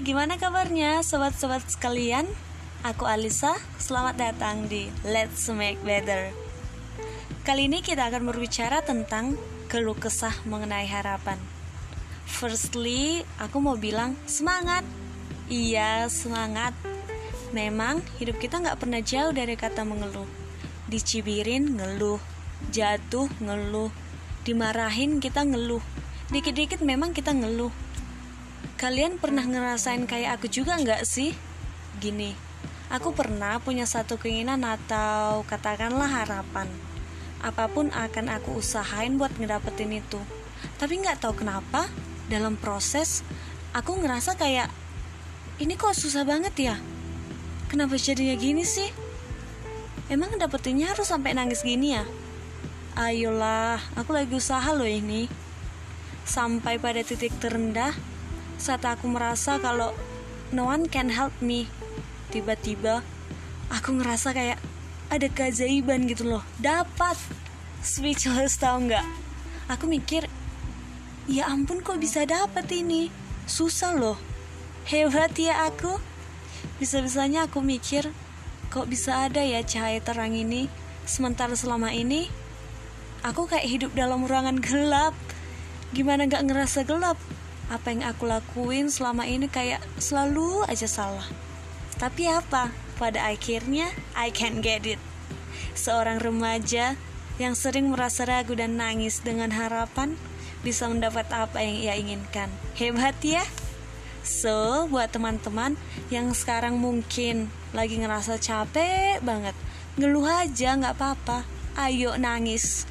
gimana kabarnya sobat-sobat sekalian? Aku Alisa, selamat datang di Let's Make Better. Kali ini kita akan berbicara tentang keluh kesah mengenai harapan. Firstly, aku mau bilang semangat. Iya, semangat. Memang hidup kita nggak pernah jauh dari kata mengeluh. Dicibirin ngeluh, jatuh ngeluh, dimarahin kita ngeluh. Dikit-dikit memang kita ngeluh Kalian pernah ngerasain kayak aku juga nggak sih? Gini, aku pernah punya satu keinginan atau katakanlah harapan. Apa pun akan aku usahain buat ngedapetin itu. Tapi nggak tahu kenapa dalam proses aku ngerasa kayak ini kok susah banget ya. Kenapa jadinya gini sih? Emang dapetinnya harus sampai nangis gini ya? Ayolah, aku lagi usaha loh ini. Sampai pada titik terendah, saat aku merasa kalau no one can help me tiba-tiba aku ngerasa kayak ada keajaiban gitu loh. Dapat speechless tau nggak? Aku mikir ya ampun kok bisa dapat ini? Susah loh. Hebat ya aku. Bisa-bisanya aku mikir kok bisa ada ya cahaya terang ini? Sementara selama ini aku kayak hidup dalam ruangan gelap. Gimana gak ngerasa gelap apa yang aku lakuin selama ini kayak selalu aja salah. Tapi apa? Pada akhirnya I can get it. Seorang remaja yang sering merasa ragu dan nangis dengan harapan bisa mendapat apa yang ia inginkan. Hebat ya? So, buat teman-teman yang sekarang mungkin lagi ngerasa capek banget, ngeluh aja nggak apa-apa. Ayo nangis,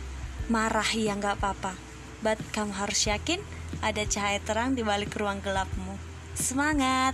marah ya nggak apa-apa. But kamu harus yakin ada cahaya terang di balik ruang gelapmu. Semangat!